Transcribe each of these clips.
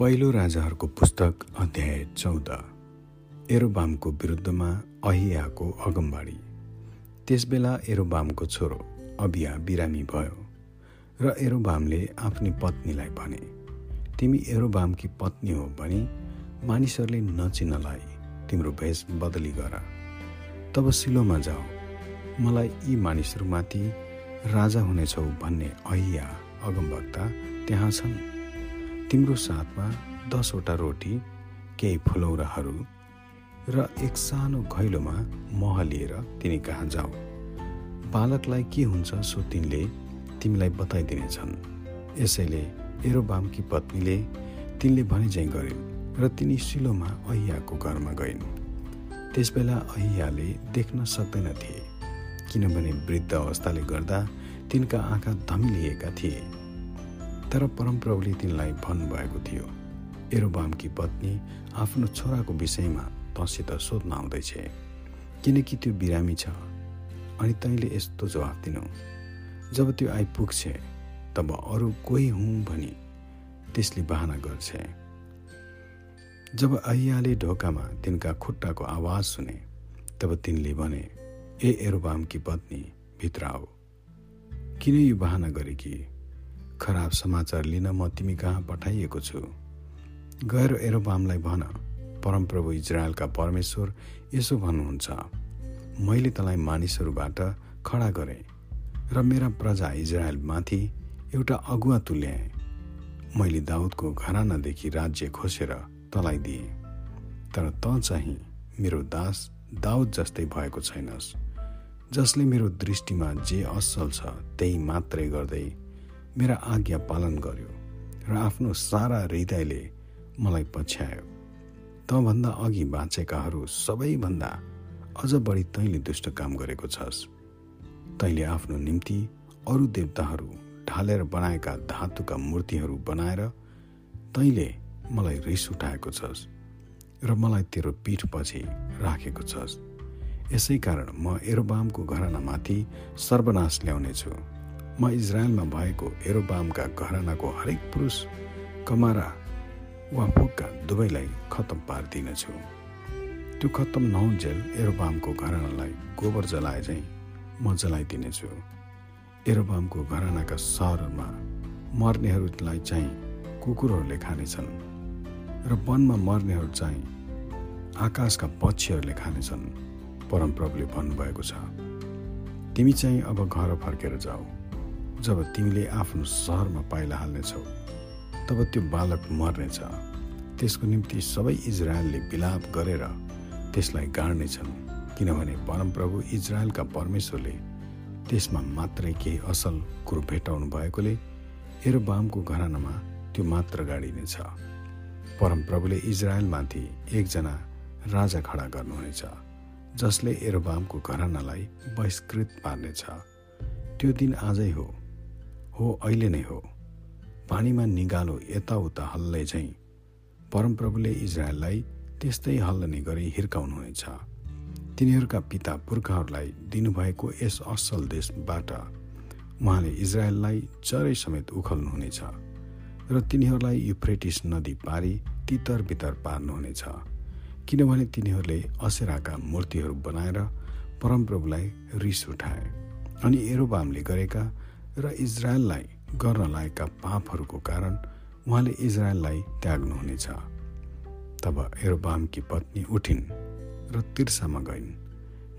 पहिलो राजाहरूको पुस्तक अध्याय चौध। एरोबामको विरुद्धमा अहियाको अगमबाडी। त्यसबेला एरोबामको छोरो अबिया बिरामी भयो र एरोबामले आफ्नी पत्नीलाई भने तिमी एरोबामकी पत्नी हो भने मानिसहरूले नचिन्नलाई तिम्रो भेष बदली गर। तब सिलोमा जाऊ। मलाई यी मानिसहरूमाथि राजा हुनेछौ भन्ने अहिया अगमवक्ता त्यहाँ छन्। तिम्रो साथमा दसवटा रोटी केही फुलौराहरू र एक सानो घैलोमा मह लिएर तिनी कहाँ जाऊ? बालकलाई के हुन्छ सो तिनले तिमीलाई बताइदिनेछन्। यसैले एरोबामकी पत्नीले तिनले भने चाहिँ गरिन् र तिनी सिलोमा अहियाको घरमा गइन्। त्यसबेला अहियाले देख्न सक्दैनथे किनभने वृद्ध अवस्थाले गर्दा तिनका आँखा धमिलिएका थिए। तर परमप्रभुले तिनलाई भन्नुभएको थियो एरोबामकी पत्नी आफ्नो छोराको विषयमा तँसित सोध्न आउँदैछ किनकि त्यो बिरामी छ। अनि तैँले यस्तो जवाफ दिनु जब त्यो आइपुग्छ तब अरू कोही हुँ भनी त्यसले बाहना गर्छ। जब अहियाले ढोकामा तिनका खुट्टाको आवाज सुने तब तिनले भने ए एरोबामकी पत्नी भित्र आऊ। किन यो बाहना गरे कि? खराब समाचार लिन म तिमी कहाँ पठाइएको छु? गएर एरोबामलाई भन। परमप्रभु इजरायलका परमेश्वर यसो भन्नुहुन्छ। मैले तँलाई मानिसहरूबाट खडा गरेँ र मेरा प्रजा इजरायलमाथि एउटा अगुवा तुल्याएँ। मैले दाउदको घरानादेखि राज्य खोसेर तँलाई दिएँ। तर त चाहिँ मेरो दास दाउद जस्तै भएको छैनस्। जसले मेरो दृष्टिमा जे असल छ त्यही मात्रै गर्दै मेरा आज्ञा पालन गर्यो र आफ्नो सारा हृदयले मलाई पछ्यायो। तँभन्दा अघि बाँचेकाहरू सबैभन्दा अझ बढी तैँले दुष्ट काम गरेको छस्। तैँले आफ्नो निम्ति अरू देवताहरू ढालेर बनाएका धातुका मूर्तिहरू बनाएर तैँले मलाई रिस उठाएको छस् र मलाई तेरो पीठपछि राखेको छस्। यसै कारण म एरोबामको घरनामाथि सर्वनाश ल्याउनेछु। म इजरायलमा भएको एरोबामका घरानाको हरेक पुरुष कमारा वा फुक्का दुवैलाई खत्तम पारिदिनेछु। त्यो खत्तम नहुन्जेल एरोबामको घरानालाई गोबर जलाए चाहिँ म जलाइदिनेछु। एरोबामको घरानाका सहरहरूमा मर्नेहरूलाई चाहिँ कुकुरहरूले खानेछन् र वनमा मर्नेहरू चाहिँ आकाशका पक्षीहरूले खानेछन् परमप्रभुले भन्नुभएको छ। तिमी चाहिँ अब घर फर्केर जाऊ। जब तिमीले आफ्नो सहरमा पाइला हाल्नेछौ तब त्यो बालक मर्नेछ। त्यसको निम्ति सबै इजरायलले विलाप गरेर त्यसलाई गाड्नेछन् किनभने परमप्रभु इजरायलका परमेश्वरले त्यसमा मात्रै केही असल कुरो भेटाउनु भएकोले एरोबामको घरानामा त्यो मात्र गाडिनेछ। परमप्रभुले इजरायलमाथि एकजना राजा खडा गर्नुहुनेछ जसले एरोबामको घरानालाई बहिष्कृत पार्नेछ। त्यो दिन आजै हो। हो अहिले नै हो। पानीमा निगालो यताउता हल्लै झैँ परमप्रभुले इजरायललाई त्यस्तै हल्लने गरी हिर्काउनुहुनेछ। तिनीहरूका पिता पुर्खाहरूलाई दिनुभएको यस असल देशबाट उहाँले इजरायललाई चरै समेत उखल्नुहुनेछ र तिनीहरूलाई युफ्रेटिस नदी पारी तितर बितर पार्नुहुनेछ किनभने तिनीहरूले असेराका मूर्तिहरू बनाएर परमप्रभुलाई रिस उठाए। अनि एरोबामले गरेका र इजरायललाई गर्न लागेका पापहरूको कारण उहाँले इजरायललाई त्याग्नुहुनेछ। तब एरोबामकी पत्नी उठिन् र तिर्सामा गइन्।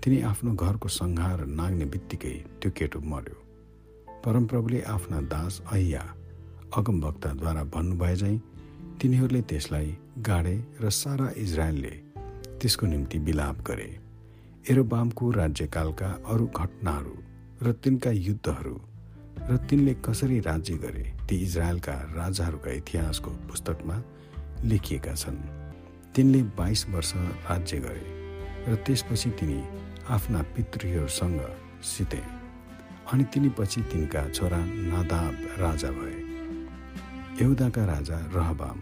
तिनी आफ्नो घरको सङ्घार नाग्ने बित्तिकै त्यो केटो मर्यो। परमप्रभुले आफ्ना दास अहिया अगमभक्तद्वारा भन्नुभए तिनीहरूले त्यसलाई गाडे र सारा इजरायलले त्यसको निम्ति विलाप गरे। एरोबामको राज्यकालका अरू घटनाहरू र तिनका युद्धहरू र तिनले कसरी राज्य गरे ती इजरायलका राजाहरूका इतिहासको पुस्तकमा लेखिएका छन्। तिनले बाइस वर्ष राज्य गरे र त्यसपछि तिनी आफ्ना पितृहरूसँग सिते अनि तिनीपछि तिनका छोरा नादाब राजा भए। यहुदाका राजा रहबाम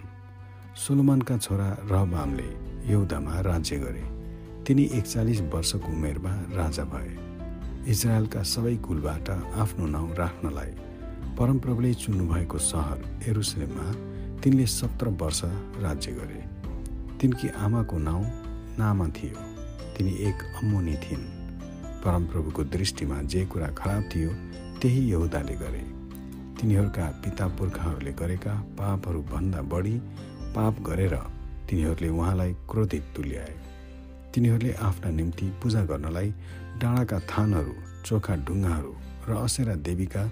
सोलोमनका छोरा रहबामले यहुदामा राज्य गरे। तिनी एकचालिस वर्षको उमेरमा राजा भए। इजरायलका सबै कुलबाट आफ्नो नाउँ राख्नलाई परमप्रभुले चुन्नुभएको सहर एरुसलेममा तिनले सत्र वर्ष राज्य गरे। तिनकी आमाको नाउँ नामा थियो। तिनी एक अम्मोनी थिइन्। परमप्रभुको दृष्टिमा जे कुरा खराब थियो त्यही यहुदाले गरे। तिनीहरूका पिता पुर्खाहरूले गरेका पापहरू भन्दा बढी पाप गरेर तिनीहरूले उहाँलाई क्रोधित तुल्याए। तिनीहरूले आफ्ना निम्ति पूजा गर्नलाई डाँडाका थानहरू चोखा ढुङ्गाहरू र असेरा देवीका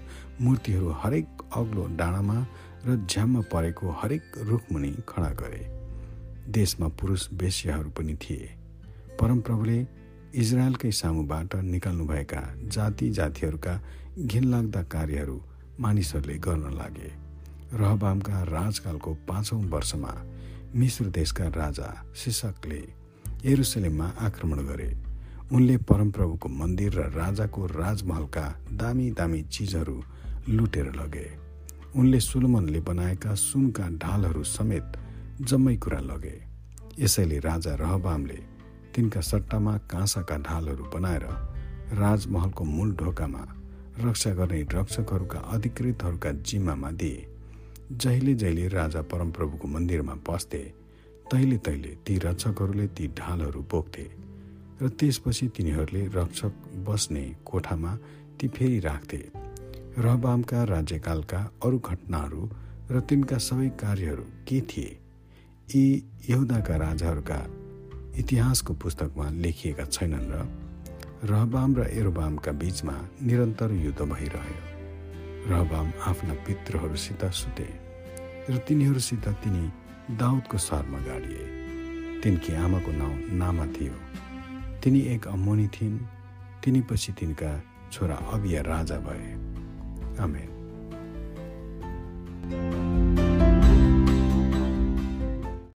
मूर्तिहरू हरेक अग्लो डाँडामा र झ्याममा परेको हरेक रुखमुनि खडा गरे। देशमा पुरुष वेश्याहरू पनि थिए। परमप्रभुले इजरायलकै सामुबाट निकाल्नुभएका जाति जातिहरूका घिनलाग्दा कार्यहरू मानिसहरूले गर्न लागे। रहबामका राजकालको पाँचौँ वर्षमा मिश्र देशका राजा सिसकले एरुसलेममा आक्रमण गरे। उनले परमप्रभुको मन्दिर र राजाको राजमहलका दामी दामी चिजहरू लुटेर लगे। उनले सुलमनले बनाएका सुनका ढालहरू समेत जम्मै कुरा लगे। यसैले राजा रहबामले तिनका सट्टामा काँसाका ढालहरू बनाएर राजमहलको मूल ढोकामा रक्षा गर्ने रक्षकहरूका अधिकृतहरूका जिम्मामा दिए। जहिले जहिले राजा परमप्रभुको मन्दिरमा पस्थे तैले तैले ती रक्षकहरूले ती ढालहरू बोक्थे र त्यसपछि तिनीहरूले रक्षक बस्ने कोठामा ती फेरि राख्थे। रहबामका राज्यकालका अरू घटनाहरू र तिनका सबै कार्यहरू के थिए? यी यहुदाका राजाहरूका इतिहासको पुस्तकमा लेखिएका छैनन् र रहबाम र एरोबामका बीचमा निरन्तर युद्ध भइरह्यो। रहबाम आफ्ना पितृहरूसित सुते र तिनीहरूसित तिनी दाउदको सहरमा गाडिए। तिनकी आमाको नाउँ नामा थियो। तिनी एक अम्मोनी थिइन्। तिनी पछि तिनका छोरा अबिया राजा भए। आमेन।